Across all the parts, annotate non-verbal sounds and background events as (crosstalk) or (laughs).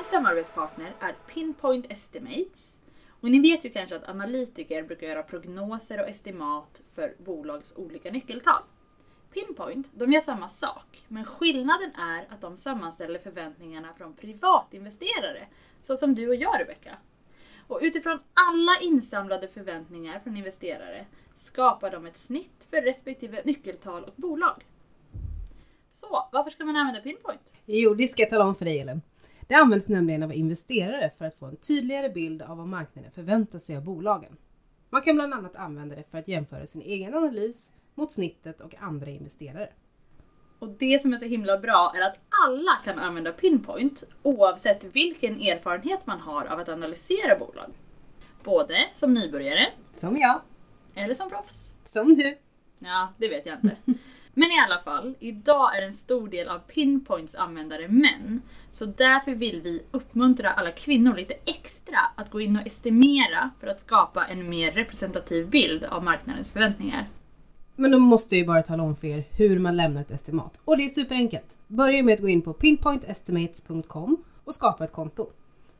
Veckans samarbetspartner är Pinpoint Estimates. Och ni vet ju kanske att analytiker brukar göra prognoser och estimat för bolags olika nyckeltal. Pinpoint, de gör samma sak, men skillnaden är att de sammanställer förväntningarna från privatinvesterare, så som du och jag Rebecka. Och utifrån alla insamlade förväntningar från investerare skapar de ett snitt för respektive nyckeltal och bolag. Så, varför ska man använda Pinpoint? Jo, det ska jag tala om för dig Ellen. Det används nämligen av investerare för att få en tydligare bild av vad marknaden förväntar sig av bolagen. Man kan bland annat använda det för att jämföra sin egen analys mot snittet och andra investerare. Och det som är så himla bra är att alla kan använda Pinpoint oavsett vilken erfarenhet man har av att analysera bolag. Både som nybörjare Som jag. eller som proffs. Som du. Ja, det vet jag inte. (laughs) Men i alla fall, idag är en stor del av Pinpoints användare män. Så därför vill vi uppmuntra alla kvinnor lite extra att gå in och estimera för att skapa en mer representativ bild av marknadens förväntningar. Men då måste jag ju bara tala om för er hur man lämnar ett estimat. Och det är superenkelt. Börja med att gå in på pinpointestimates.com och skapa ett konto.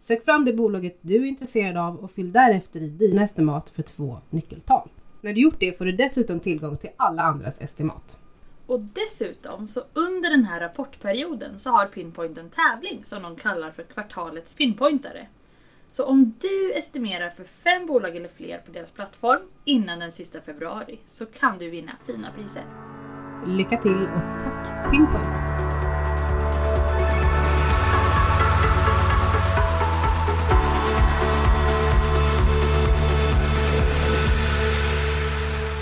Sök fram det bolaget du är intresserad av och fyll därefter i dina estimat för två nyckeltal. När du gjort det får du dessutom tillgång till alla andras estimat. Och dessutom, så under den här rapportperioden så har Pinpoint en tävling som de kallar för kvartalets pinpointare. Så om du estimerar för fem bolag eller fler på deras plattform innan den sista februari så kan du vinna fina priser. Lycka till och tack Pinpoint!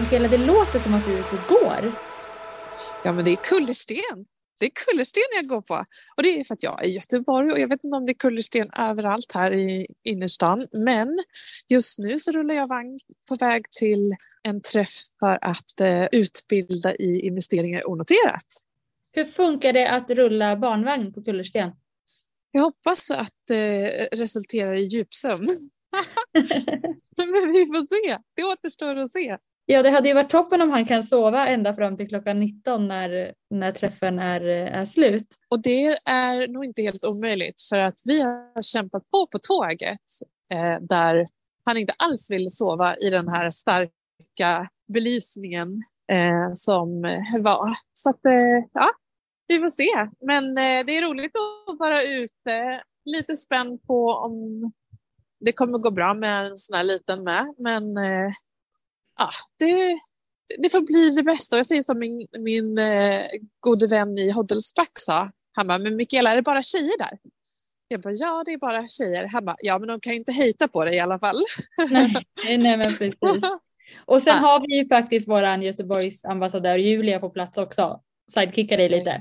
Mikaela, det låter som att du är ute och går. Ja, men det är kullersten. Det är kullersten jag går på. Och det är för att jag är i Göteborg och jag vet inte om det är kullersten överallt här i innerstan. Men just nu så rullar jag vagn på väg till en träff för att eh, utbilda i investeringar onoterat. Hur funkar det att rulla barnvagn på kullersten? Jag hoppas att det resulterar i djupsömn. (laughs) (laughs) men vi får se. Det återstår att se. Ja, det hade ju varit toppen om han kan sova ända fram till klockan 19 när, när träffen är, är slut. Och det är nog inte helt omöjligt för att vi har kämpat på på tåget eh, där han inte alls vill sova i den här starka belysningen eh, som var. Så att, eh, ja, vi får se. Men eh, det är roligt att vara ute. Lite spänd på om det kommer gå bra med en sån här liten med. Men eh, ja, det, det får bli det bästa. Och jag säger som min, min eh, gode vän i Hoddelsback sa. Han bara, men Mikaela, är det bara tjejer där? Jag bara, ja det är bara tjejer. Han bara, ja men de kan ju inte hejta på det i alla fall. Nej, nej men precis. Och sen har vi ju faktiskt våran Göteborgs ambassadör Julia på plats också. Sidekickar dig lite.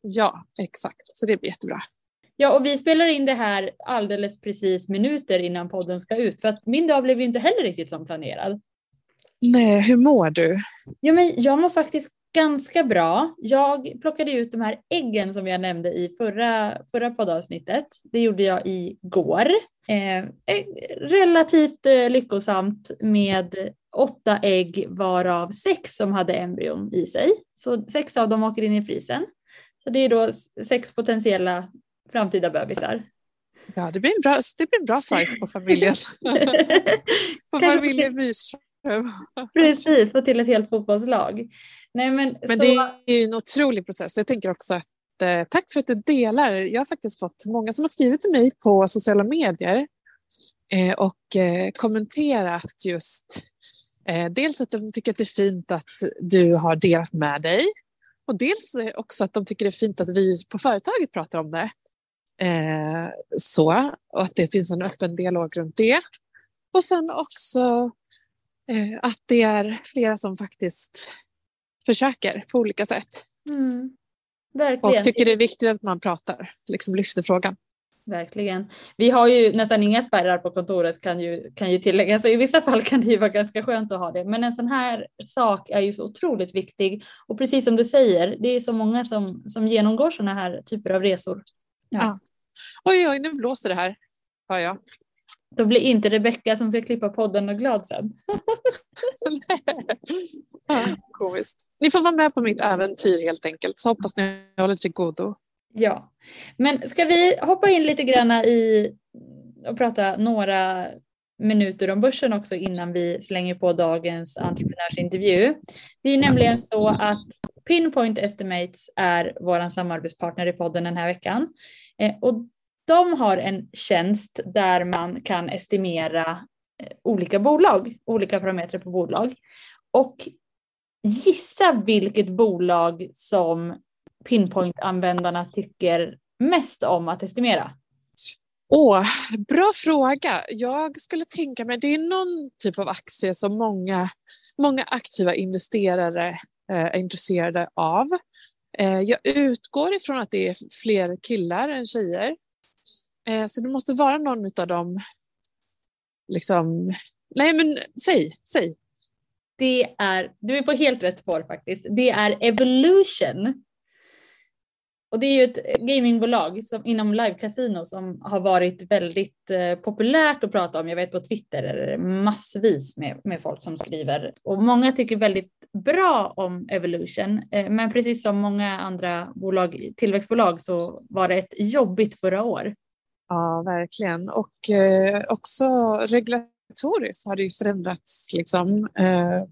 Ja, exakt. Så det blir jättebra. Ja, och vi spelar in det här alldeles precis minuter innan podden ska ut. För att min dag blev ju inte heller riktigt som planerad. Nej, hur mår du? Jo, men jag mår faktiskt ganska bra. Jag plockade ut de här äggen som jag nämnde i förra, förra poddavsnittet. Det gjorde jag igår. Eh, relativt eh, lyckosamt med åtta ägg varav sex som hade embryon i sig. Så sex av dem åker in i frysen. Så det är då sex potentiella framtida bebisar. Ja, det blir en bra, det blir en bra size på familjen. (laughs) på familjen Myrström. (laughs) Precis, få till ett helt fotbollslag. Nej, men men så... det är ju en otrolig process. Jag tänker också att eh, tack för att du delar. Jag har faktiskt fått många som har skrivit till mig på sociala medier eh, och eh, kommenterat just dels att de tycker att det är fint att du har delat med dig och dels också att de tycker det är fint att vi på företaget pratar om det. Så, och att det finns en öppen dialog runt det. Och sen också att det är flera som faktiskt försöker på olika sätt. Mm. Verkligen. Och tycker det är viktigt att man pratar, liksom lyfter frågan. Verkligen. Vi har ju nästan inga spärrar på kontoret kan ju, kan ju tilläggas. Så I vissa fall kan det ju vara ganska skönt att ha det. Men en sån här sak är ju så otroligt viktig. Och precis som du säger, det är så många som, som genomgår såna här typer av resor. Ja. ja. Oj, oj, nu blåser det här, hör jag. Då blir inte Rebecka som ska klippa podden och glad sen. (laughs) ja, komiskt. Ni får vara med på mitt äventyr helt enkelt, så hoppas ni håller till godo. Ja, men ska vi hoppa in lite grann i och prata några minuter om börsen också innan vi slänger på dagens entreprenörsintervju. Det är nämligen så att Pinpoint Estimates är vår samarbetspartner i podden den här veckan. Eh, och de har en tjänst där man kan estimera eh, olika bolag, olika parametrar på bolag. Och gissa vilket bolag som Pinpoint-användarna tycker mest om att estimera? Åh, bra fråga. Jag skulle tänka mig, det är någon typ av aktie som många, många aktiva investerare eh, är intresserade av. Eh, jag utgår ifrån att det är fler killar än tjejer. Eh, så det måste vara någon av dem, liksom, nej men säg, säg. Det är, du är på helt rätt spår faktiskt. Det är Evolution och det är ju ett gamingbolag som, inom live-casino som har varit väldigt eh, populärt att prata om. Jag vet på Twitter är det massvis med, med folk som skriver och många tycker väldigt bra om Evolution. Eh, men precis som många andra bolag, tillväxtbolag så var det ett jobbigt förra år. Ja, verkligen. Och eh, också regulatoriskt har det ju förändrats liksom, eh,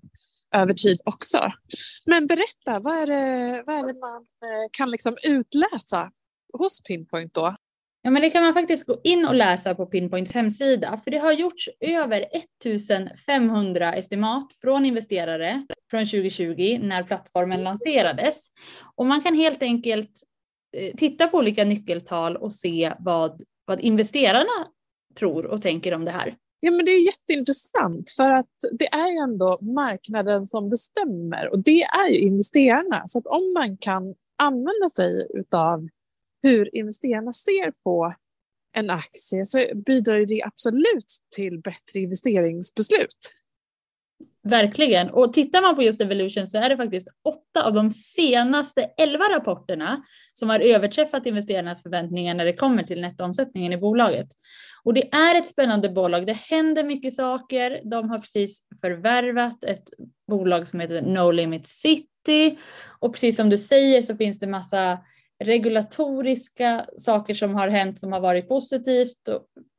över tid också. Men berätta, vad är det, vad är det man eh, kan liksom utläsa hos Pinpoint då? Ja, men det kan man faktiskt gå in och läsa på Pinpoints hemsida, för det har gjorts över 1500 estimat från investerare från 2020 när plattformen lanserades. Och man kan helt enkelt eh, titta på olika nyckeltal och se vad, vad investerarna tror och tänker om det här. Ja, men det är jätteintressant för att det är ju ändå marknaden som bestämmer och det är ju investerarna. Så att om man kan använda sig av hur investerarna ser på en aktie så bidrar det absolut till bättre investeringsbeslut. Verkligen. Och tittar man på just Evolution så är det faktiskt åtta av de senaste elva rapporterna som har överträffat investerarnas förväntningar när det kommer till nettoomsättningen i bolaget. Och det är ett spännande bolag. Det händer mycket saker. De har precis förvärvat ett bolag som heter No Limit City och precis som du säger så finns det massa regulatoriska saker som har hänt som har varit positivt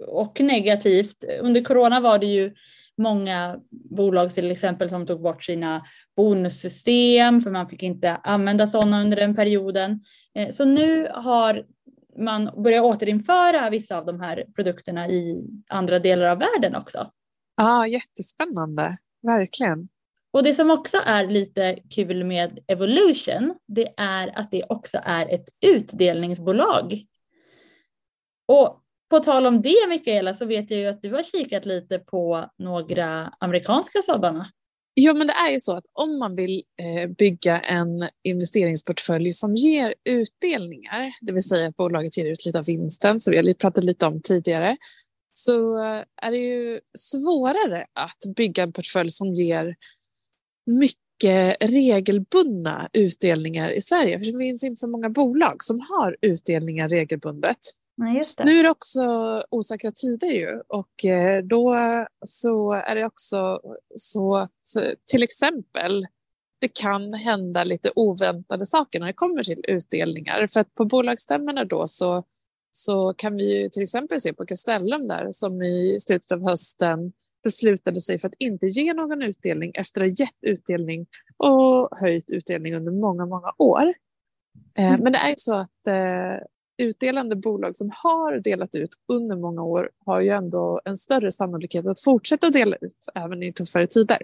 och, negativt. Under corona var det ju många bolag till exempel som tog bort sina bonussystem för man fick inte använda sådana under den perioden. Eh, så nu har man börjat återinföra vissa av de här produkterna i andra delar av världen också. Ja, jättespännande, verkligen. Och det som också är lite kul med Evolution, det är att det också är ett utdelningsbolag. Och på tal om det Mikaela så vet jag ju att du har kikat lite på några amerikanska sådana. Jo, men det är ju så att om man vill eh, bygga en investeringsportfölj som ger utdelningar, det vill säga att bolaget ger ut lite av vinsten, som vi har pratat lite om tidigare, så eh, är det ju svårare att bygga en portfölj som ger mycket regelbundna utdelningar i Sverige. För det finns inte så många bolag som har utdelningar regelbundet. Nej, nu är det också osäkra tider ju och eh, då så är det också så, så till exempel det kan hända lite oväntade saker när det kommer till utdelningar. För att på bolagsstämmorna då så, så kan vi ju till exempel se på Castellum där som i slutet av hösten beslutade sig för att inte ge någon utdelning efter att ha gett utdelning och höjt utdelning under många, många år. Eh, mm. Men det är ju så att eh, utdelande bolag som har delat ut under många år har ju ändå en större sannolikhet att fortsätta dela ut även i tuffare tider.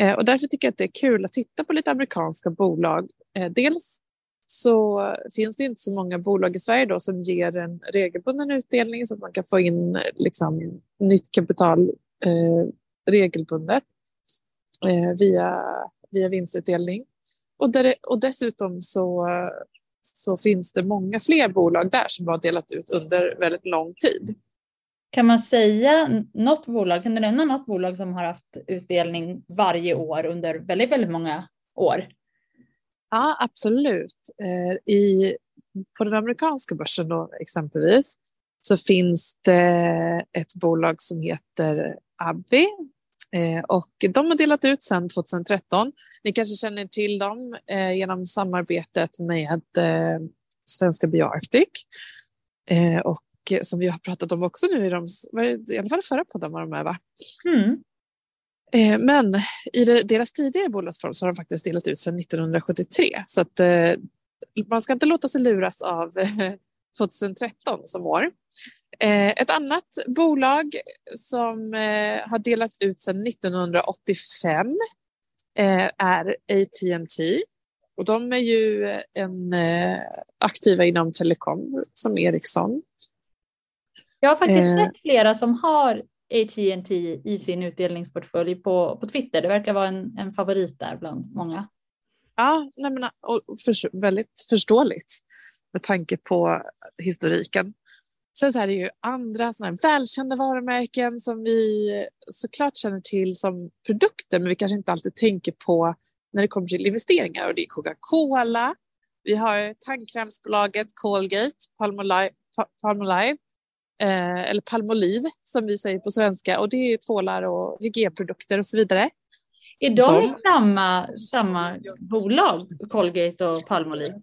Eh, och därför tycker jag att det är kul att titta på lite amerikanska bolag. Eh, dels så finns det inte så många bolag i Sverige då som ger en regelbunden utdelning så att man kan få in liksom, nytt kapital eh, regelbundet eh, via, via vinstutdelning. Och, där, och dessutom så så finns det många fler bolag där som har delat ut under väldigt lång tid. Kan man säga något bolag, kan du nämna något bolag som har haft utdelning varje år under väldigt, väldigt många år? Ja, absolut. Eh, I, på den amerikanska börsen då, exempelvis så finns det ett bolag som heter Abvi Eh, och de har delat ut sedan 2013. Ni kanske känner till dem eh, genom samarbetet med eh, svenska BioArctic. Och som vi har pratat om också nu i, de, i alla fall förra podden var de med va? Mm. Men i deras tidigare bolagsform så har de faktiskt delat ut sedan 1973 så att man ska inte låta sig luras av (laughs) 2013 som år. Ett annat bolag som har delat ut sedan 1985 är AT&T och de är ju en aktiva inom telekom som Ericsson. Jag har faktiskt sett flera som har AT&T i sin utdelningsportfölj på, på Twitter. Det verkar vara en, en favorit där bland många. Ja, nej men, och för, väldigt förståeligt med tanke på historiken. Sen så är det ju andra såna välkända varumärken som vi såklart känner till som produkter men vi kanske inte alltid tänker på när det kommer till investeringar och det är Coca-Cola. Vi har tandkrämsbolaget Colgate, Palmolive, Palmolive eh, eller palmoliv som vi säger på svenska och det är tvålar och hygienprodukter och så vidare. Är de, de... samma, samma bolag, Colgate och Palmolive?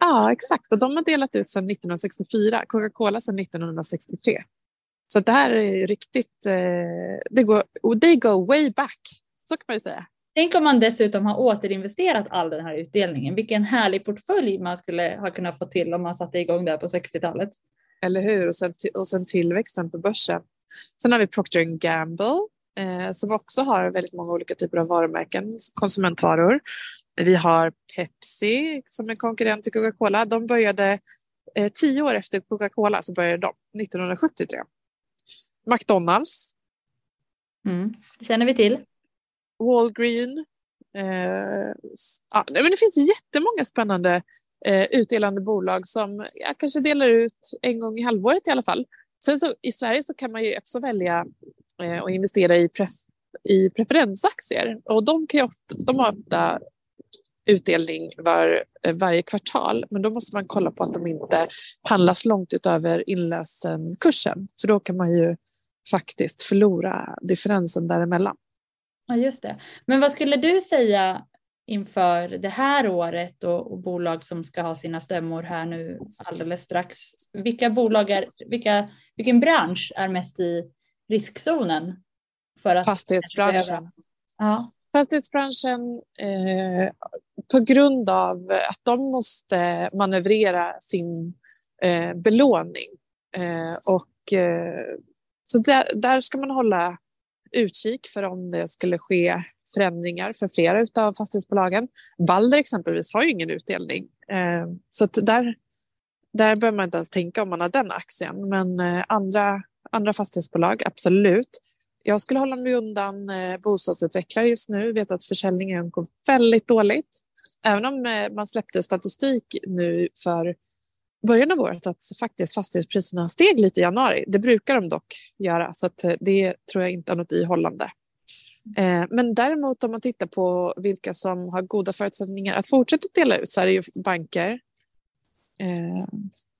Ja, exakt. Och de har delat ut sedan 1964, Coca-Cola sedan 1963. Så det här är riktigt, eh, det går, they go way back, så kan man ju säga. Tänk om man dessutom har återinvesterat all den här utdelningen. Vilken härlig portfölj man skulle ha kunnat få till om man satte igång det här på 60-talet. Eller hur? Och sen, och sen tillväxten på börsen. Sen har vi Procter Gamble eh, som också har väldigt många olika typer av varumärken, konsumentvaror. Vi har Pepsi som är konkurrent till Coca-Cola. De började eh, tio år efter Coca-Cola så började de 1973. McDonalds. Mm, det känner vi till. Walgreen. Eh, ja, men det finns jättemånga spännande eh, utdelande bolag som jag kanske delar ut en gång i halvåret i alla fall. Sen så i Sverige så kan man ju också välja eh, att investera i, pref i preferensaktier och de, kan ofta, de har ofta utdelning var, eh, varje kvartal men då måste man kolla på att de inte handlas långt utöver inlösenkursen för då kan man ju faktiskt förlora differensen däremellan. Ja, just det. Men vad skulle du säga inför det här året och, och, bolag som ska ha sina stämmor här nu alldeles strax. Vilka bolag är, vilka, vilken bransch är mest i riskzonen? För att Fastighetsbranschen. Ja. Fastighetsbranschen eh, på grund av att de måste manövrera sin eh, belåning. Eh, och, eh, så där, där ska man hålla utkik för om det skulle ske förändringar för flera av fastighetsbolagen. Balder exempelvis har ju ingen utdelning. Eh, så där, där behöver man inte ens tänka om man har den aktien. Men eh, andra, andra fastighetsbolag, absolut. Jag skulle hålla mig undan eh, bostadsutvecklare just nu. Jag vet att försäljningen går väldigt dåligt. Även om eh, man släppte statistik nu för början av året att faktiskt fastighetspriserna steg lite i januari. Det brukar de dock göra så att eh, det tror jag inte är något ihållande. Men däremot om man tittar på vilka som har goda förutsättningar att fortsätta dela ut så är det ju banker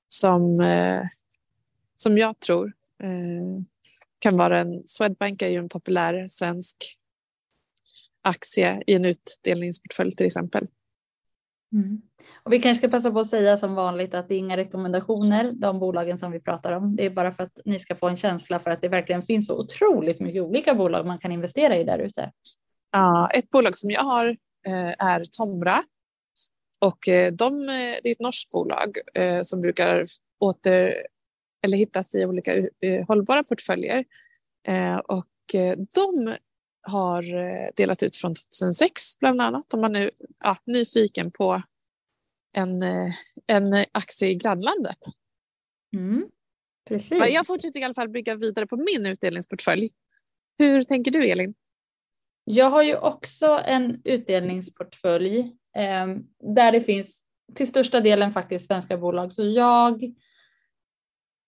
som, som jag tror kan vara en... Swedbank är ju en populär svensk aktie i en utdelningsportfölj till exempel. Mm. Och vi kanske ska passa på att säga som vanligt att det är inga rekommendationer, de bolagen som vi pratar om. Det är bara för att ni ska få en känsla för att det verkligen finns så otroligt mycket olika bolag man kan investera i där ute. Ja, ett bolag som jag har eh, är Tomra. Och eh, de, det är ett norskt bolag eh, som brukar åter eller hittas i olika hållbara portföljer. Och de har delat ut från 2006 bland annat om man är ja, nyfiken på en, eh, en aktie i grannlandet. Mm, precis. Jag fortsätter i alla fall bygga vidare på min utdelningsportfölj. Hur tänker du Elin? Jag har ju också en utdelningsportfölj eh, där det finns till största delen faktiskt svenska bolag. Så jag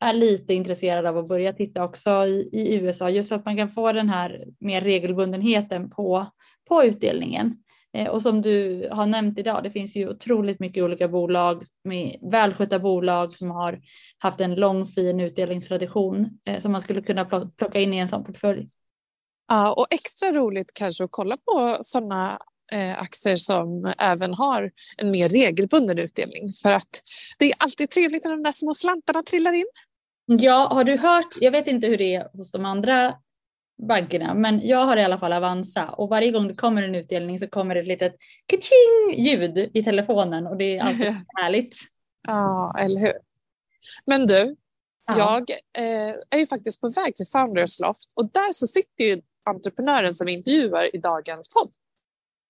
är lite intresserad av att börja titta också i, i USA just så att man kan få den här mer regelbundenheten på, på utdelningen. Eh, och som du har nämnt idag, det finns ju otroligt mycket olika bolag med välskötta bolag som har haft en lång fin utdelningstradition eh, som man skulle kunna plocka in i en sån portfölj. Ja, och extra roligt kanske att kolla på sådana eh, aktier som även har en mer regelbunden utdelning. För att det är alltid trevligt när de där små slantarna trillar in. Ja, har du hört, jag vet inte hur det är hos de andra bankerna, men jag har i alla fall Avanza och varje gång det kommer en utdelning så kommer det ett litet kaching ljud i telefonen och det är alltid härligt. Ja, eller hur. Men du, ja. jag eh, är ju faktiskt på väg till Founders Loft och där så sitter ju entreprenören som intervjuar i dagens podd.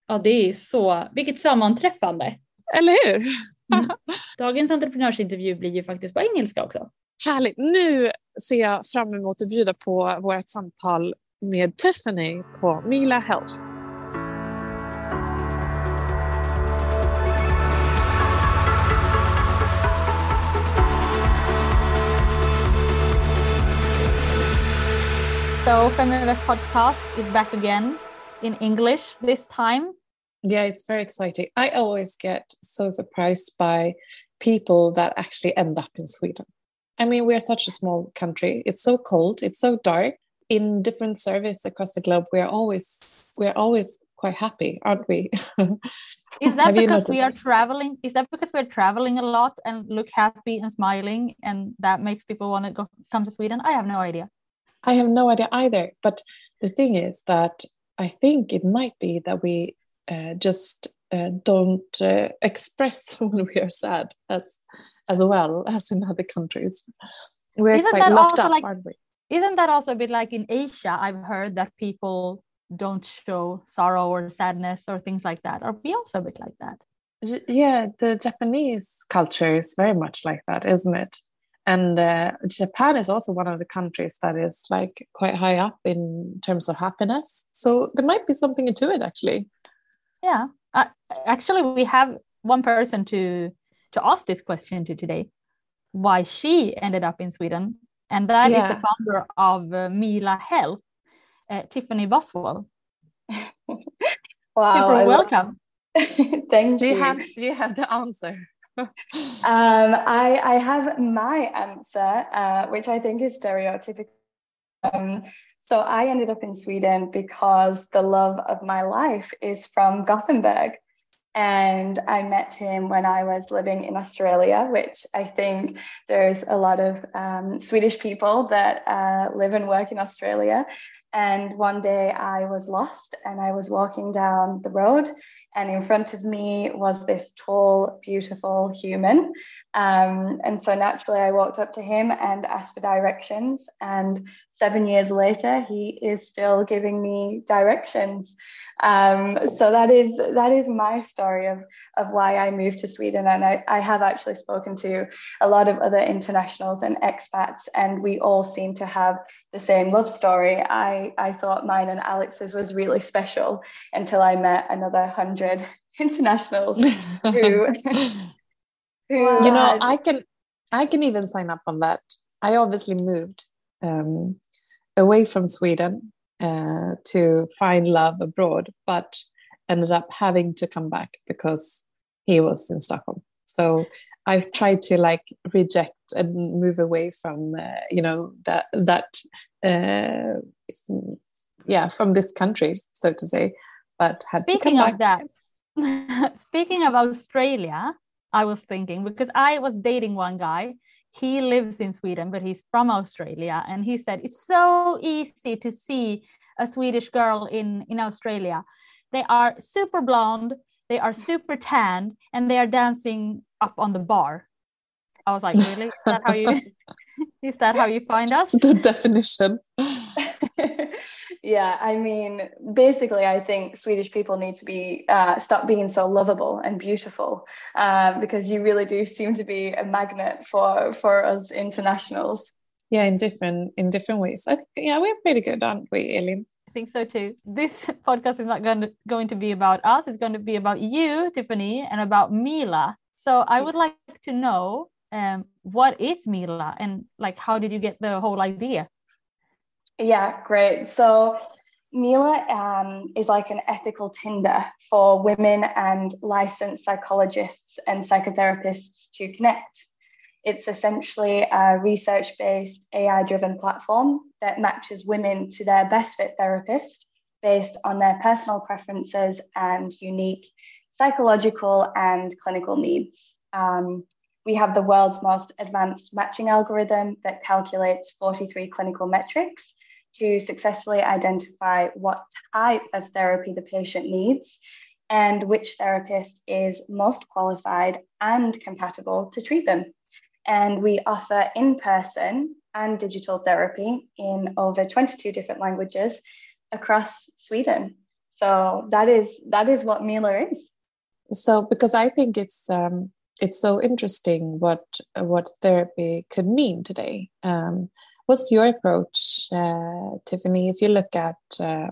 Ja, det är så, vilket sammanträffande. Eller hur? Mm. Dagens entreprenörsintervju blir ju faktiskt på engelska också. Härligt. Nu ser jag fram emot att bjuda på vårt samtal med Tiffany på Mila Health. So Feminvest podcast is back again in English this time. Yeah, it's very exciting. I always get so surprised by people that actually end up in Sweden. I mean, we're such a small country. It's so cold. It's so dark. In different service across the globe, we're always we're always quite happy, aren't we? (laughs) Is that because we are traveling? Is that because we're traveling a lot and look happy and smiling, and that makes people want to go come to Sweden? I have no idea. I have no idea either. But the thing is that I think it might be that we uh, just uh, don't uh, (laughs) express (laughs) when we are sad as as well (laughs) as in other countries. We're isn't quite locked up, like, aren't we? Isn't that also a bit like in Asia? I've heard that people don't show sorrow or sadness or things like that. Are we also a bit like that? Yeah, the Japanese culture is very much like that, isn't it? And uh, Japan is also one of the countries that is like quite high up in terms of happiness. So there might be something to it, actually. Yeah, uh, actually, we have one person to to ask this question to today why she ended up in Sweden. And that yeah. is the founder of uh, Mila Health, uh, Tiffany Boswell. wow. Super welcome. (laughs) Thank do you. you. Have, do you have the answer? (laughs) um, I, I have my answer, uh, which I think is stereotypical. Um, so I ended up in Sweden because the love of my life is from Gothenburg. And I met him when I was living in Australia, which I think there's a lot of um, Swedish people that uh, live and work in Australia. And one day I was lost and I was walking down the road, and in front of me was this tall, beautiful human. Um, and so naturally, I walked up to him and asked for directions. And seven years later, he is still giving me directions. Um, so that is that is my story of of why I moved to Sweden, and I, I have actually spoken to a lot of other internationals and expats, and we all seem to have the same love story. I I thought mine and Alex's was really special until I met another hundred (laughs) internationals (laughs) who. who you know, I can I can even sign up on that. I obviously moved um, away from Sweden uh, to find love abroad, but ended up having to come back because he was in Stockholm. So I tried to like reject and move away from uh, you know that that uh, yeah from this country, so to say, but had speaking to come of that. (laughs) speaking of Australia, I was thinking because I was dating one guy he lives in Sweden, but he's from Australia. And he said it's so easy to see a Swedish girl in, in Australia. They are super blonde, they are super tanned, and they are dancing up on the bar. I was like, really? Is that how you (laughs) is that how you find us? (laughs) The definition. Yeah, I mean, basically, I think Swedish people need to be uh, stop being so lovable and beautiful uh, because you really do seem to be a magnet for for us internationals. Yeah, in different in different ways. I think yeah, we're pretty good, aren't we, Elin? I think so too. This (laughs) podcast is not going to going to be about us. It's going to be about you, Tiffany, and about Mila. So I would like to know um, what is Mila and like how did you get the whole idea? Yeah, great. So Mila um, is like an ethical Tinder for women and licensed psychologists and psychotherapists to connect. It's essentially a research based AI driven platform that matches women to their best fit therapist based on their personal preferences and unique psychological and clinical needs. Um, we have the world's most advanced matching algorithm that calculates 43 clinical metrics to successfully identify what type of therapy the patient needs and which therapist is most qualified and compatible to treat them. And we offer in person and digital therapy in over 22 different languages across Sweden. So that is that is what Mila is. So because I think it's um, it's so interesting what what therapy could mean today. Um, what's your approach, uh, Tiffany? If you look at uh,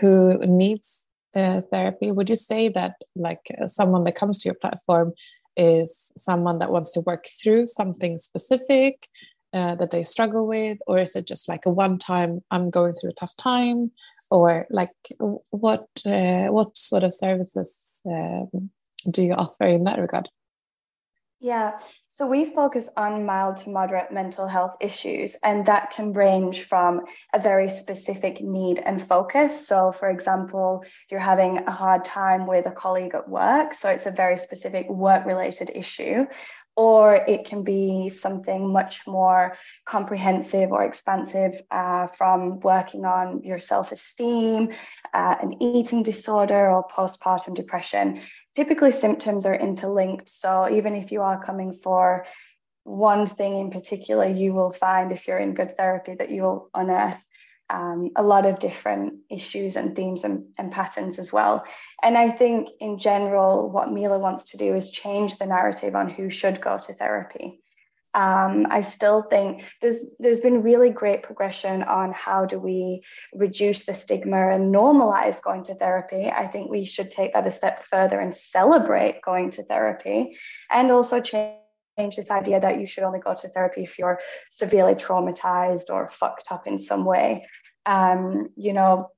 who needs uh, therapy, would you say that like someone that comes to your platform is someone that wants to work through something specific uh, that they struggle with or is it just like a one time i'm going through a tough time or like what uh, what sort of services um, do you offer in that regard yeah, so we focus on mild to moderate mental health issues, and that can range from a very specific need and focus. So, for example, you're having a hard time with a colleague at work, so it's a very specific work related issue, or it can be something much more comprehensive or expansive uh, from working on your self esteem, uh, an eating disorder, or postpartum depression. Typically, symptoms are interlinked. So, even if you are coming for one thing in particular, you will find if you're in good therapy that you will unearth um, a lot of different issues and themes and, and, patterns as well. And I think in general, what Mila wants to do is change the narrative on who should go to therapy. Um, I still think there's there's been really great progression on how do we reduce the stigma and normalize going to therapy. I think we should take that a step further and celebrate going to therapy, and also change change this idea that you should only go to therapy if you're severely traumatized or fucked up in some way um, you know,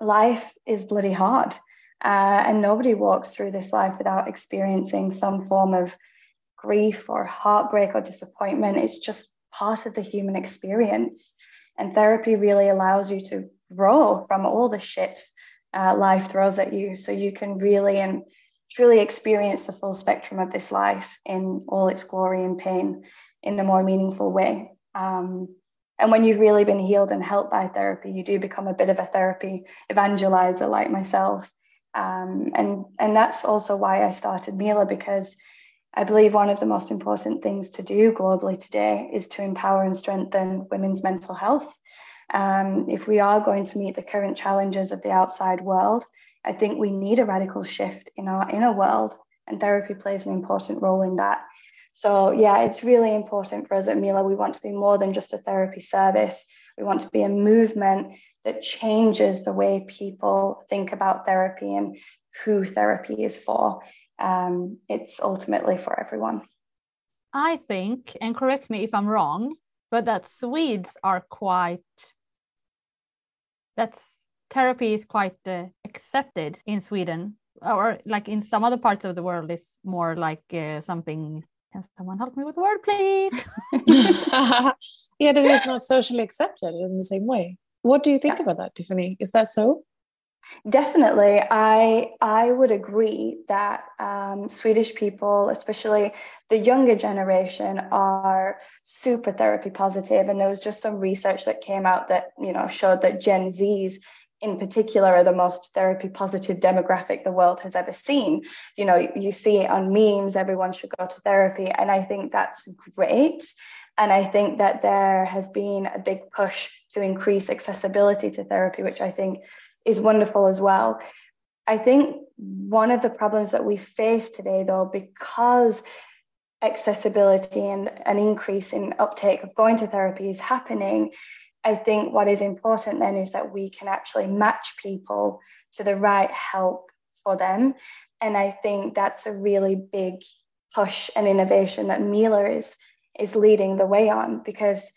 life is bloody hard. Uh, and nobody walks through this life without experiencing some form of grief or heartbreak or disappointment. It's just part of the human experience. And therapy really allows you to grow from all the shit uh, life throws at you. So you can really and truly experience the full spectrum of this life in all its glory and pain in a more meaningful way. Um, and when you've really been healed and helped by therapy, you do become a bit of a therapy evangelizer like myself. Um, and, and that's also why I started Mila because I believe one of the most important things to do globally today is to empower and strengthen women's mental health. Um, if we are going to meet the current challenges of the outside world, I think we need a radical shift in our inner world, and therapy plays an important role in that. So, yeah, it's really important for us at Mila. We want to be more than just a therapy service. We want to be a movement that changes the way people think about therapy and who therapy is for. Um, it's ultimately for everyone. I think, and correct me if I'm wrong, but that Swedes are quite, that's therapy is quite uh, accepted in Sweden or like in some other parts of the world is more like uh, something can someone help me with the word, please? (laughs) (laughs) yeah, that is not socially accepted in the same way. What do you think yeah. about that, Tiffany? Is that so? Definitely, I I would agree that um, Swedish people, especially the younger generation, are super therapy positive. And there was just some research that came out that you know showed that Gen Zs in particular are the most therapy positive demographic the world has ever seen. You know, you see it on memes, everyone should go to therapy. And I think that's great. And I think that there has been a big push to increase accessibility to therapy, which I think is wonderful as well. I think one of the problems that we face today, though, because accessibility and an increase in uptake of going to therapy is happening, I think what is important then is that we can actually match people to the right help for them. And I think that's a really big push and innovation that Mila is, is leading the way on because,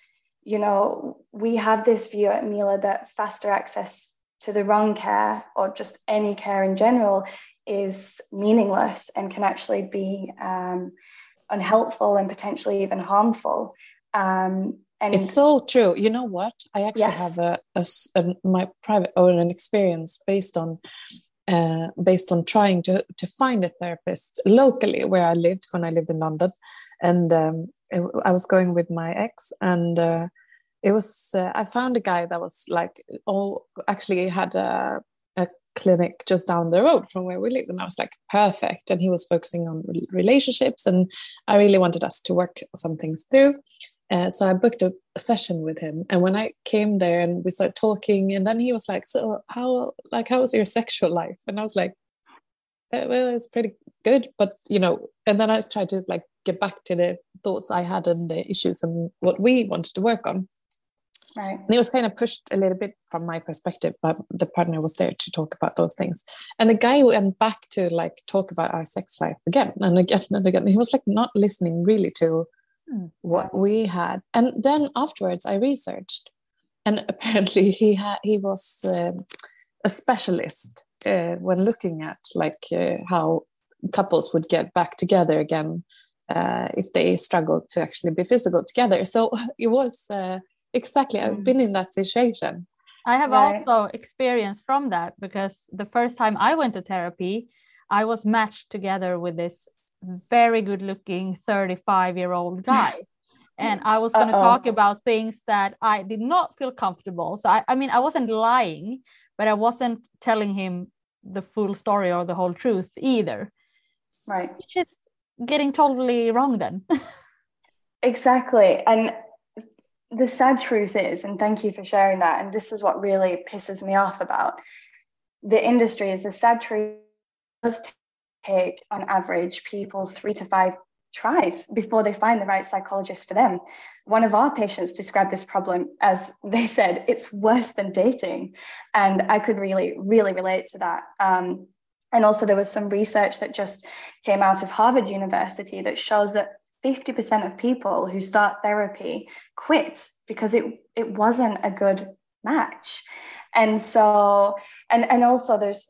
you know, we have this view at Mila that faster access to the wrong care or just any care in general is meaningless and can actually be um, unhelpful and potentially even harmful. Um, And it's so true. You know what? I actually yes. have a, a, a, my private or an experience based on uh, based on trying to to find a therapist locally where I lived when I lived in London, and um, I was going with my ex, and uh, it was uh, I found a guy that was like all actually had a a clinic just down the road from where we lived, and I was like perfect, and he was focusing on relationships, and I really wanted us to work some things through. Uh, so I booked a, a, session with him, and when I came there and we started talking, and then he was like, "So how like how was your sexual life?" And I was like, uh, "Well, it's pretty good, but you know." And then I tried to like get back to the thoughts I had and the issues and what we wanted to work on. Right. And it was kind of pushed a little bit from my perspective, but the partner was there to talk about those things. And the guy went back to like talk about our sex life again and again and again. He was like not listening really to. What we had. And then afterwards, I researched, and (laughs) apparently he had he was uh, a specialist uh, when looking at like uh, how couples would get back together again uh, if they struggled to actually be physical together. So (laughs) it was uh, exactly I've hmm. been in that situation. I have right. also experienced from that because the first time I went to therapy, I was matched together with this very good looking 35 year old guy. (laughs) And i was going to talk about things that i did not feel comfortable. So I, I mean i wasn't lying but i wasn't telling him the full story or the whole truth either. Right. Which is getting totally wrong then. (laughs) Exactly. And the sad truth is and thank you for sharing that and this is what really pisses me off about the industry is the sad truth. Does take, on average, people three to five tries before they find the right psychologist for them. One of our patients described this problem as they said, it's worse than dating. And I could really, really relate to that. Um, and also, there was some research that just came out of Harvard University that shows that 50% of people who start therapy quit because it, it wasn't a good match and so and and also there's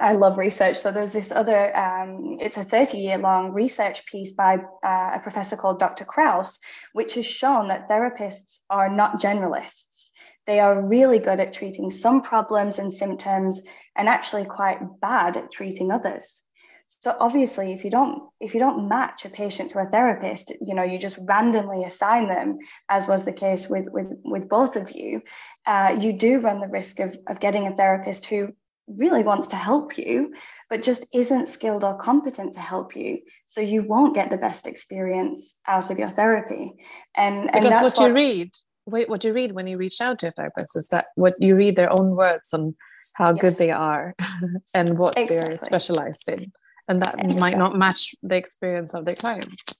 i love research. So there's this other um, it's a 30 year long research piece by uh, a professor called dr kraus which has shown that therapists are not generalists. They are really good at treating some problems and symptoms and actually quite bad at treating others so obviously if you don't if you don't match a patient to a therapist you know you just randomly assign them as was the case with with with both of you uh, you do run the risk of of getting a therapist who really wants to help you but just isn't skilled or competent to help you so you won't get the best experience out of your therapy and, and because what, what you read wait, what you read when you reach out to a therapist is that what you read their own words on how yes. good they are (laughs) and what exactly. they're specialized in and that exactly. might not match the experience of their clients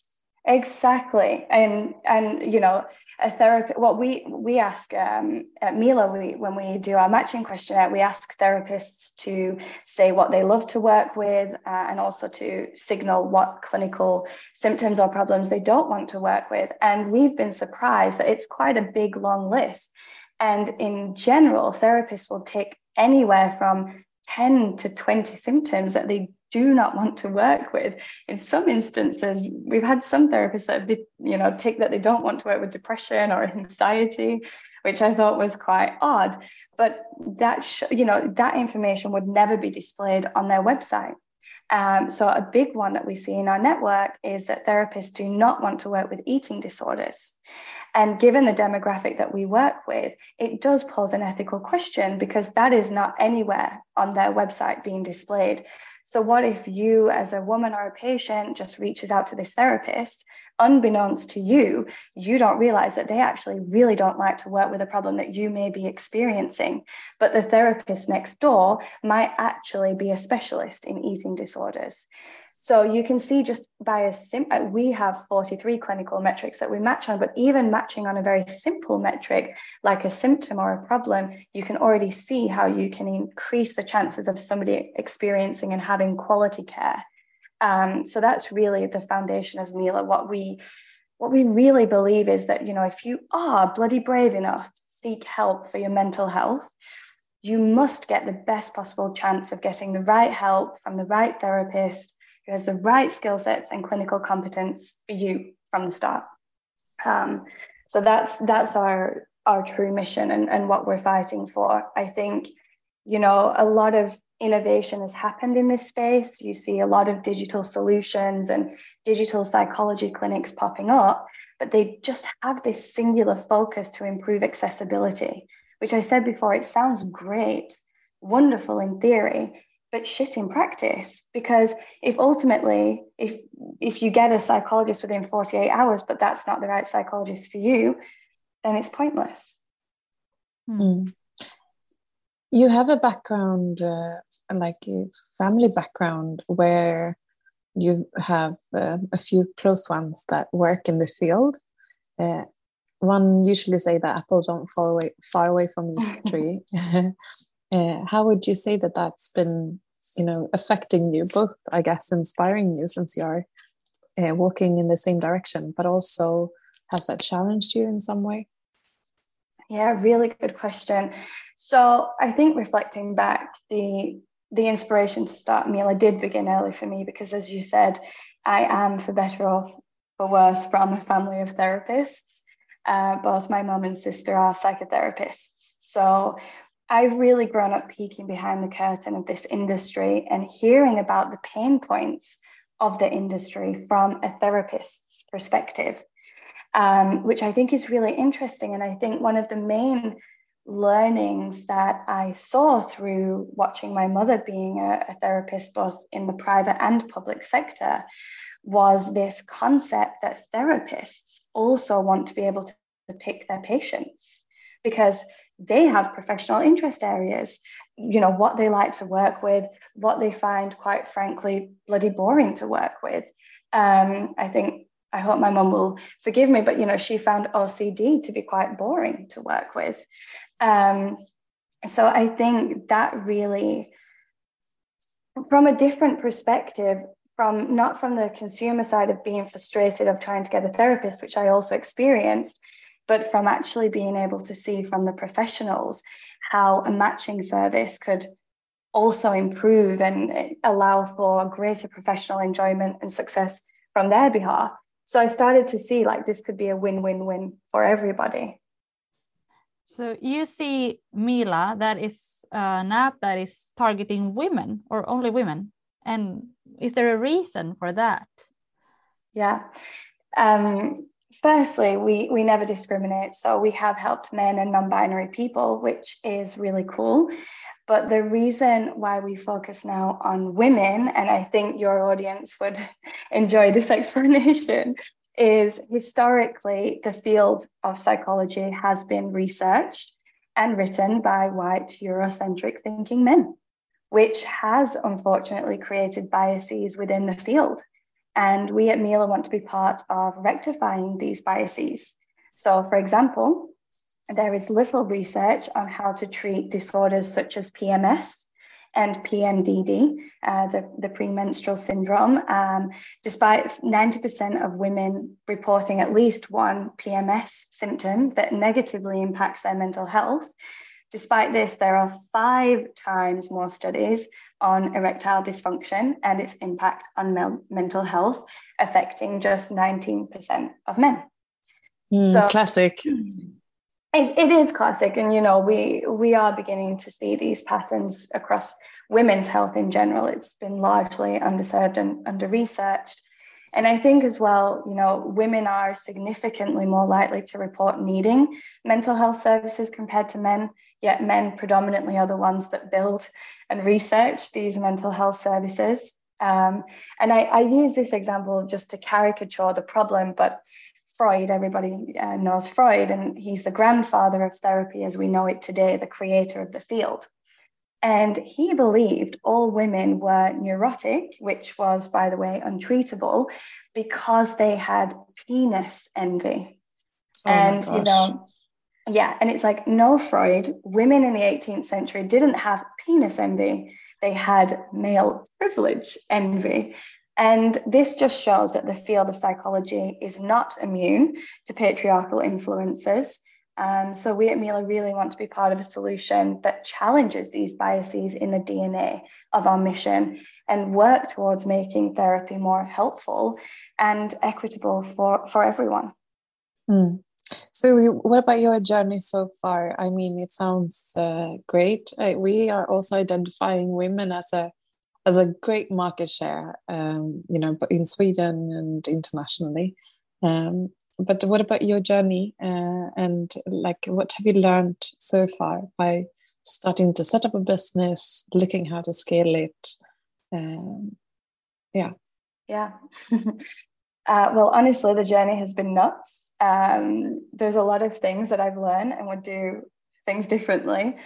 exactly. And and you know a therapy what we we ask um, at mila we when we do our matching questionnaire we ask therapists to say what they love to work with uh, and also to signal what clinical symptoms or problems they don't want to work with. And we've been surprised that it's quite a big long list. And in general therapists will take anywhere from 10 to 20 symptoms that they do not want to work with. In some instances, we've had some therapists that have, you know, take that they don't want to work with depression or anxiety, which I thought was quite odd. But that, sh- you know, that information would never be displayed on their website. Um, so a big one that we see in our network is that therapists do not want to work with eating disorders. And given the demographic that we work with, it does pose an ethical question because that is not anywhere on their website being displayed. So, what if you, as a woman or a patient, just reaches out to this therapist, unbeknownst to you, you don't realize that they actually really don't like to work with a problem that you may be experiencing. But the therapist next door might actually be a specialist in eating disorders. So you can see just by a sim, uh, we have 43 clinical metrics that we match on, but even matching on a very simple metric like a symptom or a problem, you can already see how you can increase the chances of somebody experiencing and having quality care. Um, so that's really the foundation of Mila. What we what we really believe is that you know if you are bloody brave enough to seek help for your mental health, you must get the best possible chance of getting the right help from the right therapist who has the right skill sets and clinical competence for you from the start. Um, So that's that's our our true mission and, and what we're fighting for. I think, you know, a lot of innovation has happened in this space. You see a lot of digital solutions and digital psychology clinics popping up, but they just have this singular focus to improve accessibility, which I said before, it sounds great, wonderful in theory, but shit in practice because if ultimately if if you get a psychologist within 48 hours but that's not the right psychologist for you then it's pointless. Mm. you have a background uh, like a family background where you have uh, a few close ones that work in the field. Uh, one usually say that apple don't fall away far away from the (laughs) tree (laughs) Uh, how would you say that that's been, you know, affecting you? Both, I guess, inspiring you since you are uh, walking in the same direction, but also has that challenged you in some way? Yeah, really good question. So I think reflecting back, the the inspiration to start Mila did begin early for me because, as you said, I am for better or for worse from a family of therapists. Uh, both my mom and sister are psychotherapists. So I've really grown up peeking behind the curtain of this industry and hearing about the pain points of the industry from a therapist's perspective, um, which I think is really interesting. And I think one of the main learnings that I saw through watching my mother being a, a therapist, both in the private and public sector, was this concept that therapists also want to be able to pick their patients because they have professional interest areas you know what they like to work with what they find quite frankly bloody boring to work with. Um, i think i hope my mum will forgive me but you know she found ocd to be quite boring to work with. Um, so i think that really from a different perspective from not from the consumer side of being frustrated of trying to get a therapist which i also experienced but from actually being able to see from the professionals how a matching service could also improve and allow for greater professional enjoyment and success from their behalf. So I started to see like this could be a win win win for everybody. So you see Mila, that is an app that is targeting women or only women. And is there a reason for that? Yeah. Um, firstly, we, we never discriminate. So we have helped men and non binary people, which is really cool. But the reason why we focus now on women, and I think your audience would (laughs) enjoy this (laughs) explanation, is historically the field of psychology has been researched and written by white Eurocentric thinking men, which has unfortunately created biases within the field. And we at Mila want to be part of rectifying these biases. So, for example, there is little research on how to treat disorders such as PMS and PMDD, uh, the, the premenstrual syndrome. Um, despite 90% of women reporting at least one PMS symptom that negatively impacts their mental health, despite this, there are five times more studies on erectile dysfunction and its impact on mel- mental health, affecting just 19% of men. Mm, so, classic. (clears throat) It, it is classic, and you know we we are beginning to see these patterns across women's health in general. It's been largely underserved and under researched. And I think as well, you know, women are significantly more likely to report needing mental health services compared to men, yet men predominantly are the ones that build and research these mental health services. Um, and I, I, use this example just to caricature the problem, but Freud, everybody uh, knows Freud, and he's the grandfather of therapy as we know it today, the creator of the field. And he believed all women were neurotic, which was, by the way, untreatable because they had penis envy. Oh and, you know, yeah, and it's like, no, Freud, women in the 18th century didn't have penis envy, they had male privilege envy. And this just shows that the field of psychology is not immune to patriarchal influences. Um, so we at Mila really want to be part of a solution that challenges these biases in the DNA of our mission and work towards making therapy more helpful and equitable for, for everyone. Mm. So, what about your journey so far? I mean, it sounds uh, great. We are also identifying women as a as a great market share, um, you know, in Sweden and internationally. Um, but what about your journey uh, and like what have you learned so far by starting to set up a business, looking how to scale it? Um, yeah. Yeah. (laughs) uh, well, honestly, the journey has been nuts. Um, there's a lot of things that I've learned and would do things differently.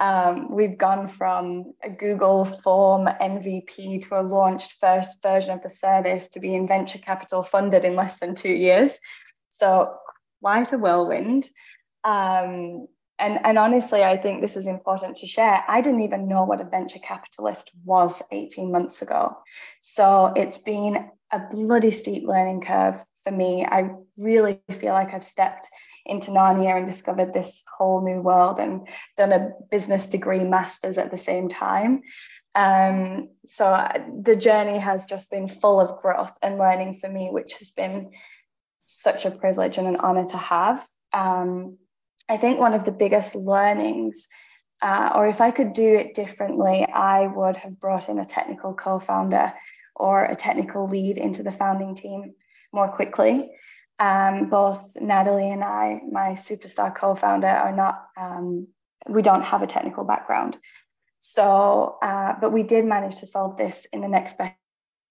Um, we've gone from a Google form MVP to a launched first version of the service to being venture capital funded in less than two years. So quite a whirlwind. Um, and, and honestly, I think this is important to share. I didn't even know what a venture capitalist was 18 months ago. So it's been a bloody steep learning curve for me. I really feel like I've stepped into Narnia and discovered this whole new world and done a business degree master's at the same time. Um, so the journey has just been full of growth and learning for me, which has been such a privilege and an honor to have. Um, I think one of the biggest learnings, uh, or if I could do it differently, I would have brought in a technical co founder or a technical lead into the founding team more quickly. Um, both Natalie and I, my superstar co founder, are not, um, we don't have a technical background. So, uh, but we did manage to solve this in the next best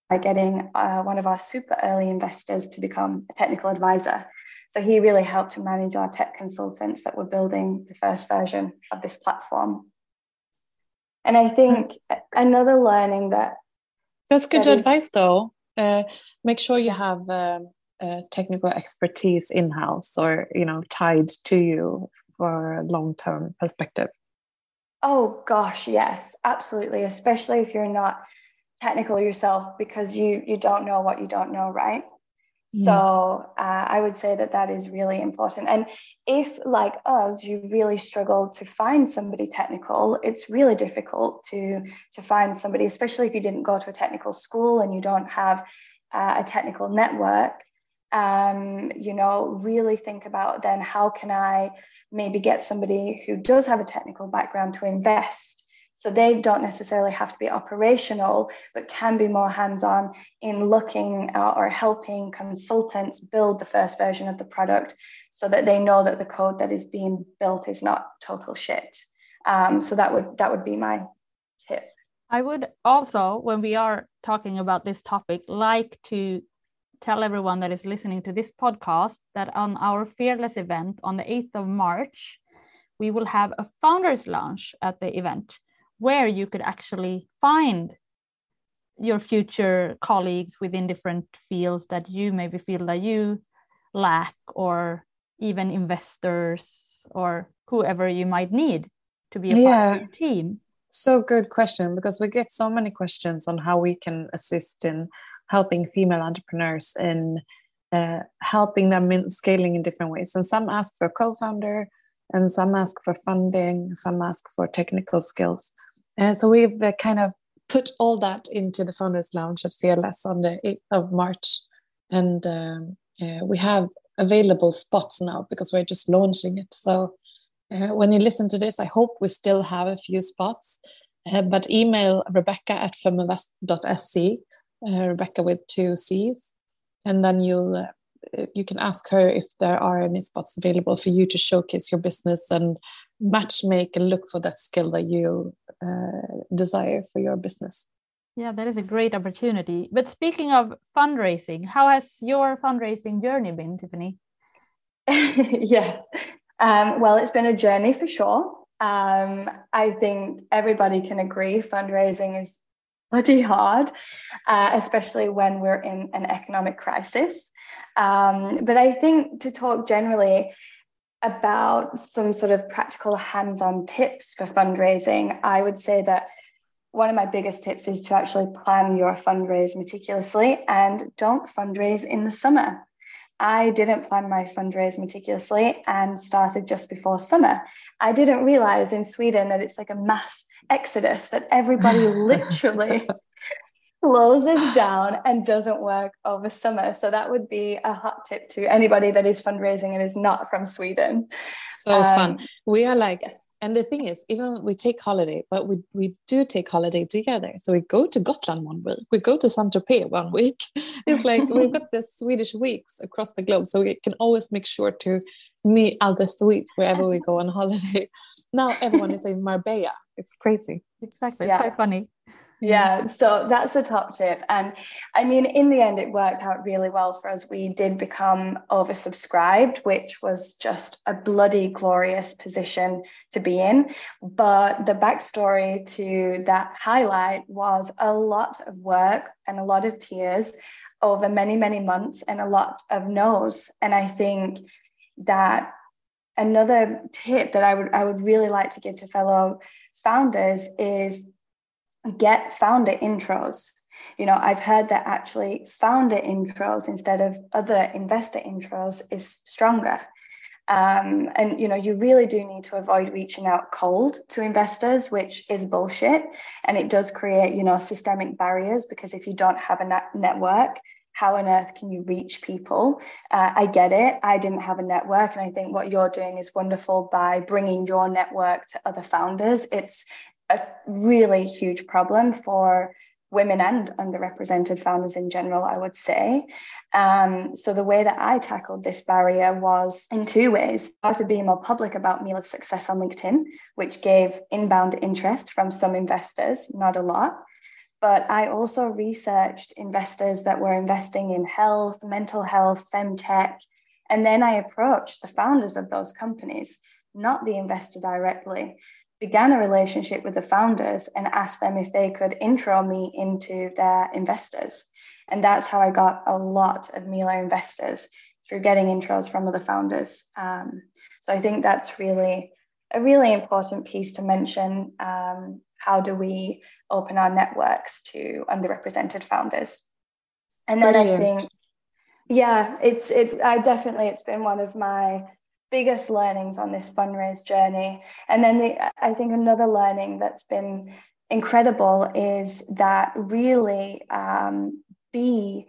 by getting uh, one of our super early investors to become a technical advisor. So he really helped to manage our tech consultants that were building the first version of this platform. And I think another learning that that's good that advice, though. Uh, make sure you have um, uh, technical expertise in house or you know tied to you for a long term perspective. Oh gosh, yes, absolutely. Especially if you're not technical yourself because you you don't know what you don't know right so uh, i would say that that is really important. And if like us you really struggle to find somebody technical it's really difficult to to find somebody especially if you didn't go to a technical school and you don't have uh, a technical network. Um, you know really think about then how can i maybe get somebody who does have a technical background to invest so they don't necessarily have to be operational, but can be more hands on in looking or helping consultants build the first version of the product so that they know that the code that is being built is not total shit. Um, so that would that would be my tip. I would also, when we are talking about this topic, like to tell everyone that is listening to this podcast that on our Fearless event on the 8th of March, we will have a founders launch at the event where you could actually find your future colleagues within different fields that you maybe feel that you lack or even investors or whoever you might need to be a yeah. part of your team. So good question because we get so many questions on how we can assist in helping female entrepreneurs in uh, helping them in scaling in different ways. And some ask for a co-founder and some ask for funding some ask for technical skills uh, so we've uh, kind of put all that into the Founders Lounge at Fearless on the 8th of March. And um, uh, we have available spots now because we're just launching it. So when you listen to this, I hope we still have a few spots. But email Rebecca at feminvest.se, Rebecca with two C's, and then you'll you can ask her if there are any spots available for you to showcase your business and match make and look for that skill that you uh, desire for your business. Yeah, that is a great opportunity. But speaking of fundraising, how has your fundraising journey been, Tiffany? (laughs) yes. Um, well, it's been a journey for sure. Um, I think everybody can agree fundraising is bloody hard, uh, especially when we're in an economic crisis. Um, but I think to talk generally, about some sort of practical hands on tips for fundraising, I would say that one of my biggest tips is to actually plan your fundraise meticulously and don't fundraise in the summer. I didn't plan my fundraise meticulously and started just before summer. I didn't realize in Sweden that it's like a mass exodus, that everybody (laughs) literally closes down and doesn't work over summer. So that would be a hot tip to anybody that is fundraising and is not from Sweden. So um, fun. We are like yes. and the thing is even we take holiday but we, we do take holiday together. So we go to gotland one week. We go to saint tropez one week. (laughs) It's like (laughs) we've got the swedish weeks across the globe. So we can always make sure to meet other swedes wherever we go on holiday. (laughs) Now everyone is in marbella. It's crazy. Exactly. Yeah. it's quite funny yeah, mm-hmm. so that's a top tip. And I mean, in the end, it worked out really well for us. We did become oversubscribed, which was just a bloody glorious position to be in. But the backstory to that highlight was a lot of work and a lot of tears over many, many months and a lot of no's. And I think that another tip that I would I would really like to give to fellow founders is get founder intros. You know, I've heard that actually founder intros instead of other investor intros is stronger. Um, and you know, you really do need to avoid reaching out cold to investors, which is bullshit, and it does create you know systemic barriers because if you don't have a net- network, how on earth can you reach people? Uh, I get it. I didn't have a network, and I think what you're doing is wonderful by bringing your network to other founders. It's a really huge problem for women and underrepresented founders in general, I would say. Um, so the way that I tackled this barrier was in two ways. I started being more public about Mila's success on LinkedIn, which gave inbound interest from some investors, not a lot. But I also researched investors that were investing in health, mental health, femtech, and then I approached the founders of those companies, not the investor directly began a relationship with the founders and asked them if they could intro me into their investors. And that's how I got a lot of Mila investors through getting intros from other founders. Um, so I think that's really a really important piece to mention. Um, how do we open our networks to underrepresented founders? And then Brilliant. I think, yeah, it's it. I definitely it's been one of my biggest learnings on this fundraise journey. And then the, I think another learning that's been incredible is that really um, be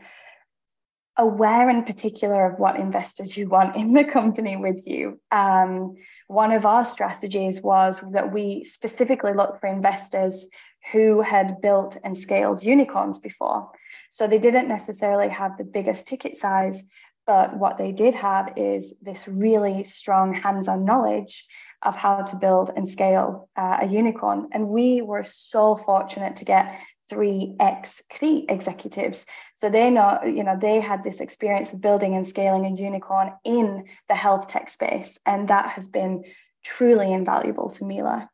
aware in particular of what investors you want in the company with you. Um, one of our strategies was that we specifically looked for investors who had built and scaled unicorns before. So they didn't necessarily have the biggest ticket size, but what they did have is this really strong hands on knowledge of how to build and scale uh, a unicorn. And we were so fortunate to get three ex Kry executives. So they know, you know, they had this experience of building and scaling a unicorn in the health tech space. And that has been truly invaluable to Mila.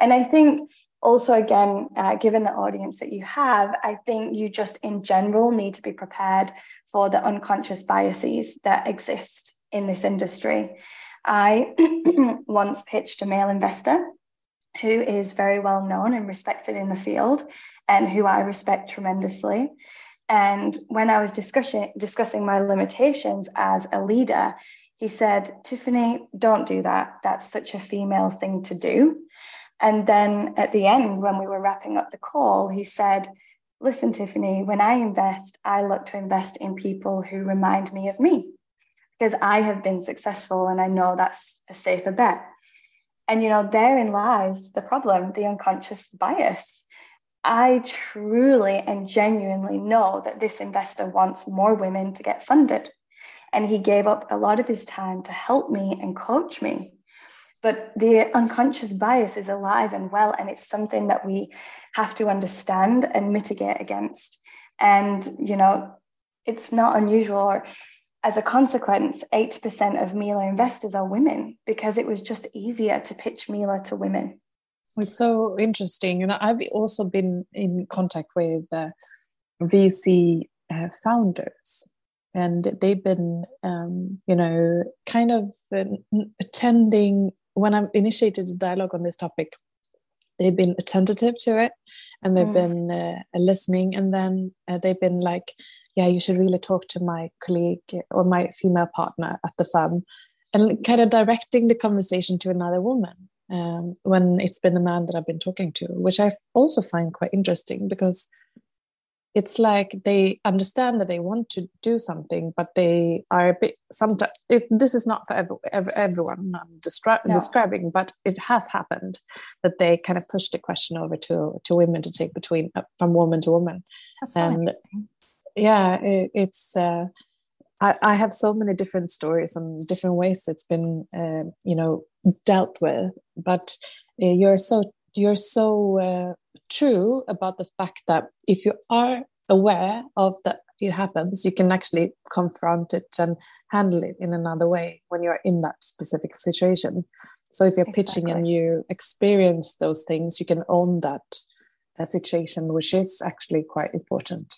And I think also again uh, given the audience that you have i think you just in general need to be prepared for the unconscious biases that exist in this industry. I (clears throat) once pitched a male investor who is very well known and respected in the field and who i respect tremendously. And when i was discussing discussing my limitations as a leader he said tiffany don't do that. That's such a female thing to do and then at the end, when we were wrapping up the call, he said, Listen, Tiffany, when I invest, I look to invest in people who remind me of me because I have been successful and I know that's a safer bet. And, you know, therein lies the problem, the unconscious bias. I truly and genuinely know that this investor wants more women to get funded. And he gave up a lot of his time to help me and coach me but the unconscious bias is alive and well and it's something that we have to understand and mitigate against. And you know it's not unusual or as a consequence 80% of mila investors are women because it was just easier to pitch mila to women. It's so interesting. You know i've also been in contact with uh, vc uh, founders and they've been um, you know kind of uh, attending when I initiated a dialogue on this topic, they've been attentive to it and they've mm. been uh, listening. And then uh, they've been like, yeah, you should really talk to my colleague or my female partner at the firm and kind of directing the conversation to another woman um, when it's been a man that I've been talking to, which I also find quite interesting because it's like they understand that they want to do something, but they are a bit sometimes. this is not for every, every, everyone I'm descri- no. describing, but it has happened that they kind of push the question over to to women to take between uh, from woman to woman, and yeah, it, it's. Uh, I, I have so many different stories and different ways it's been, uh, you know, dealt with. But uh, you're so you're so uh, true about the fact that if you are aware of that it happens, you can actually confront it and handle it in another way when you're in that specific situation. So if you're exactly. pitching and you experience those things, you can own that uh, situation, which is actually quite important.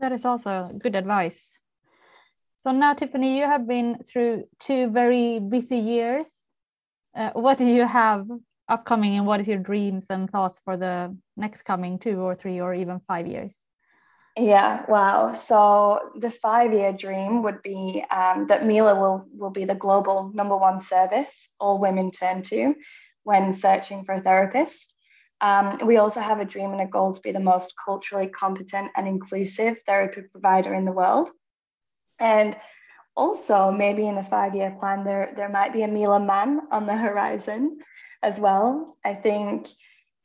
That is also good advice. So now, Tiffany, you have been through two very busy years. Uh, what do you have upcoming, and what is your dreams and thoughts for the next coming two or three or even five years? Yeah, wow. So the five-year dream would be um, that Mila will will be the global number one service all women turn to when searching for a therapist. Um, we also have a dream and a goal to be the most culturally competent and inclusive therapy provider in the world. And also, maybe in a five year plan, there, there might be a Mila man on the (laughs) horizon as well. I think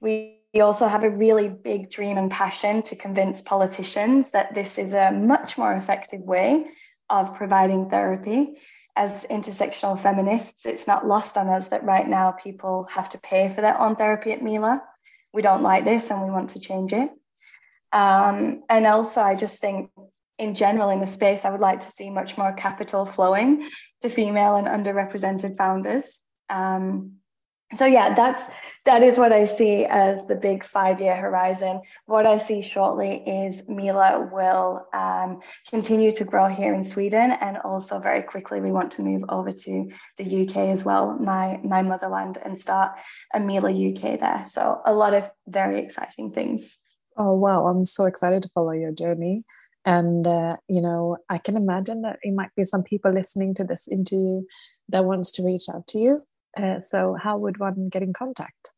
we also have a really big dream and passion to convince politicians that this is a much more effective way of providing therapy. As intersectional feminists, it's not lost on us that right now people have to pay for their own therapy at Mila we don't like this and we want to change it. Um, and also, I just think in general in the space, I would like to see much more capital flowing to female and underrepresented founders. Um, so yeah that's that is what i see as the big five year horizon. What i see shortly is mila will um, continue to grow here in sweden and also very quickly we want to move over to the uk as well my my motherland and start a mila uk there. So a lot of very exciting things. Oh wow. I'm so excited to follow your journey. And uh, you know i can imagine that it might be some people listening to this interview that wants to reach out to you uh, so, how would one get in contact?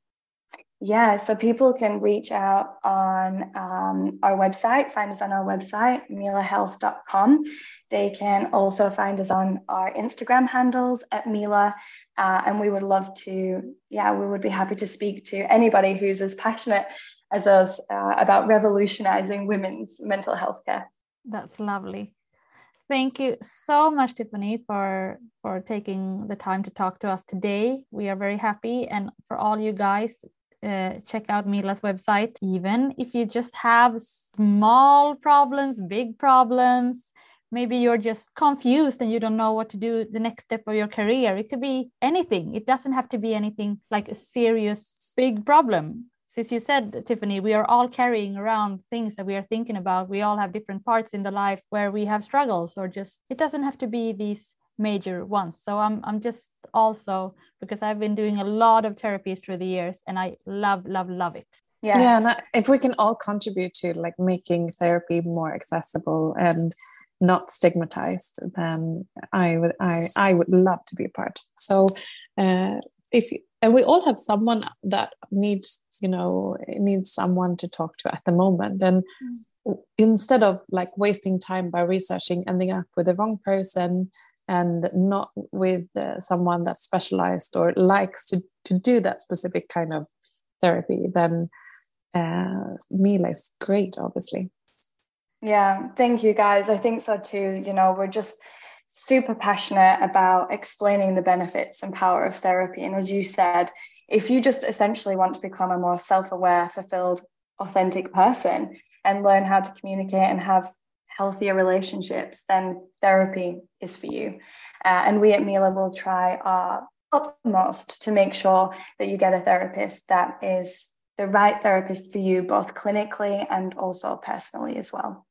Yeah, so people can reach out on um, our website, find us on our website, milahealth.com. They can also find us on our Instagram handles at Mila. Uh, and we would love to, yeah, we would be happy to speak to anybody who's as passionate as us uh, about revolutionizing women's mental health care. That's lovely. Thank you so much, Tiffany, for for taking the time to talk to us today. We are very happy, and for all you guys, uh, check out Mila's website. Even if you just have small problems, big problems, maybe you're just confused and you don't know what to do the next step of your career. It could be anything. It doesn't have to be anything like a serious big problem since you said tiffany we are all carrying around things that we are thinking about. We all have different parts in the life where we have struggles or just it doesn't have to be these major ones. So i'm i'm just also because i've been doing a lot of therapies through the years and i love love love it. Yeah. Yeah and if we can all contribute to like making therapy more accessible and not stigmatized then i would i i would love to be a part. So uh, if and we all have someone that needs you know needs someone to talk to at the moment. And mm. instead of like wasting time by researching ending up with the wrong person and not with uh, someone that's specialized or likes to, to do that specific kind of therapy then uh, Mila is great obviously. Yeah thank you guys. I think so too. You know we're just super passionate about explaining the benefits and power of therapy. And as you said, if you just essentially want to become a more self aware, fulfilled, authentic person and learn how to communicate and have healthier relationships, then therapy is for you. Uh, and we at Mila will try our utmost to make sure that you get a therapist that is the right therapist for you, both clinically and also personally as well.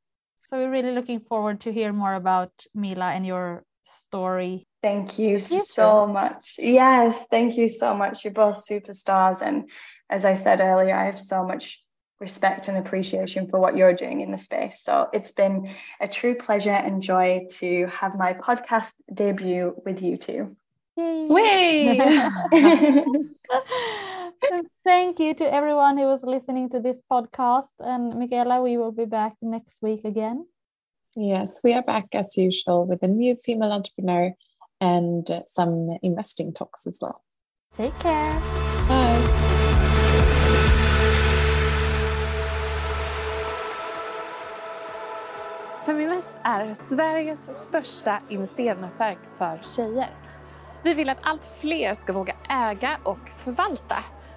So we're really looking forward to hear more about Mila and your story. Thank you so much. Yes, thank you so much. You're both superstars. And as I said earlier, I have so much respect and appreciation for what you're doing in the space. So it's been a true pleasure and joy to have my podcast debut with you two. Yay! (laughs) (laughs) (laughs) Thank you to everyone who was listening to this podcast. And Michaela, we will be back next week again. Yes, we are back as usual with a new female entrepreneur and some investing talks as well. Take care. Bye. Feminvest är Sveriges största investeringsnätverk för tjejer. Vi vill att allt fler ska våga äga och förvalta.